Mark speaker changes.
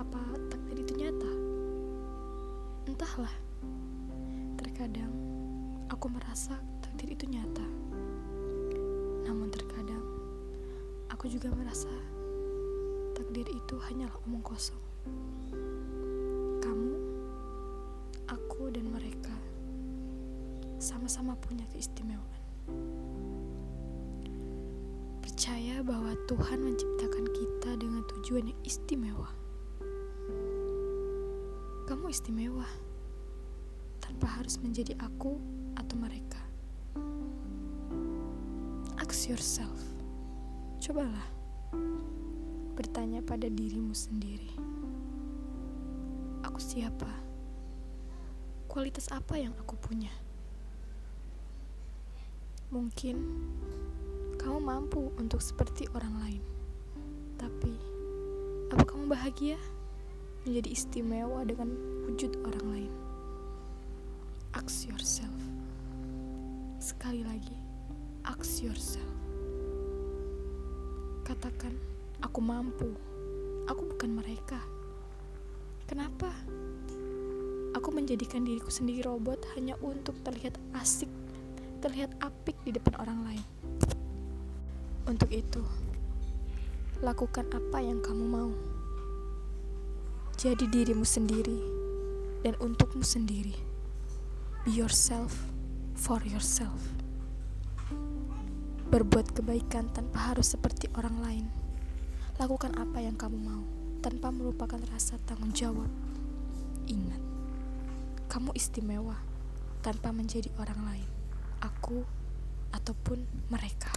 Speaker 1: apa takdir itu nyata? Entahlah. Terkadang aku merasa takdir itu nyata. Namun terkadang aku juga merasa takdir itu hanyalah omong kosong. Kamu, aku dan mereka sama-sama punya keistimewaan. Percaya bahwa Tuhan menciptakan kita dengan tujuan yang istimewa. Kamu istimewa tanpa harus menjadi aku atau mereka. Ask yourself. Cobalah bertanya pada dirimu sendiri. Aku siapa? Kualitas apa yang aku punya? Mungkin kamu mampu untuk seperti orang lain. Tapi, apa kamu bahagia menjadi istimewa dengan wujud orang lain? Ask yourself. Sekali lagi, ask yourself. Katakan, aku mampu. Aku bukan mereka. Kenapa? Aku menjadikan diriku sendiri robot hanya untuk terlihat asik, terlihat apik di depan orang lain. Untuk itu, lakukan apa yang kamu mau. Jadi dirimu sendiri dan untukmu sendiri. Be yourself for yourself. Berbuat kebaikan tanpa harus seperti orang lain. Lakukan apa yang kamu mau tanpa melupakan rasa tanggung jawab. Ingat, kamu istimewa tanpa menjadi orang lain, aku ataupun mereka.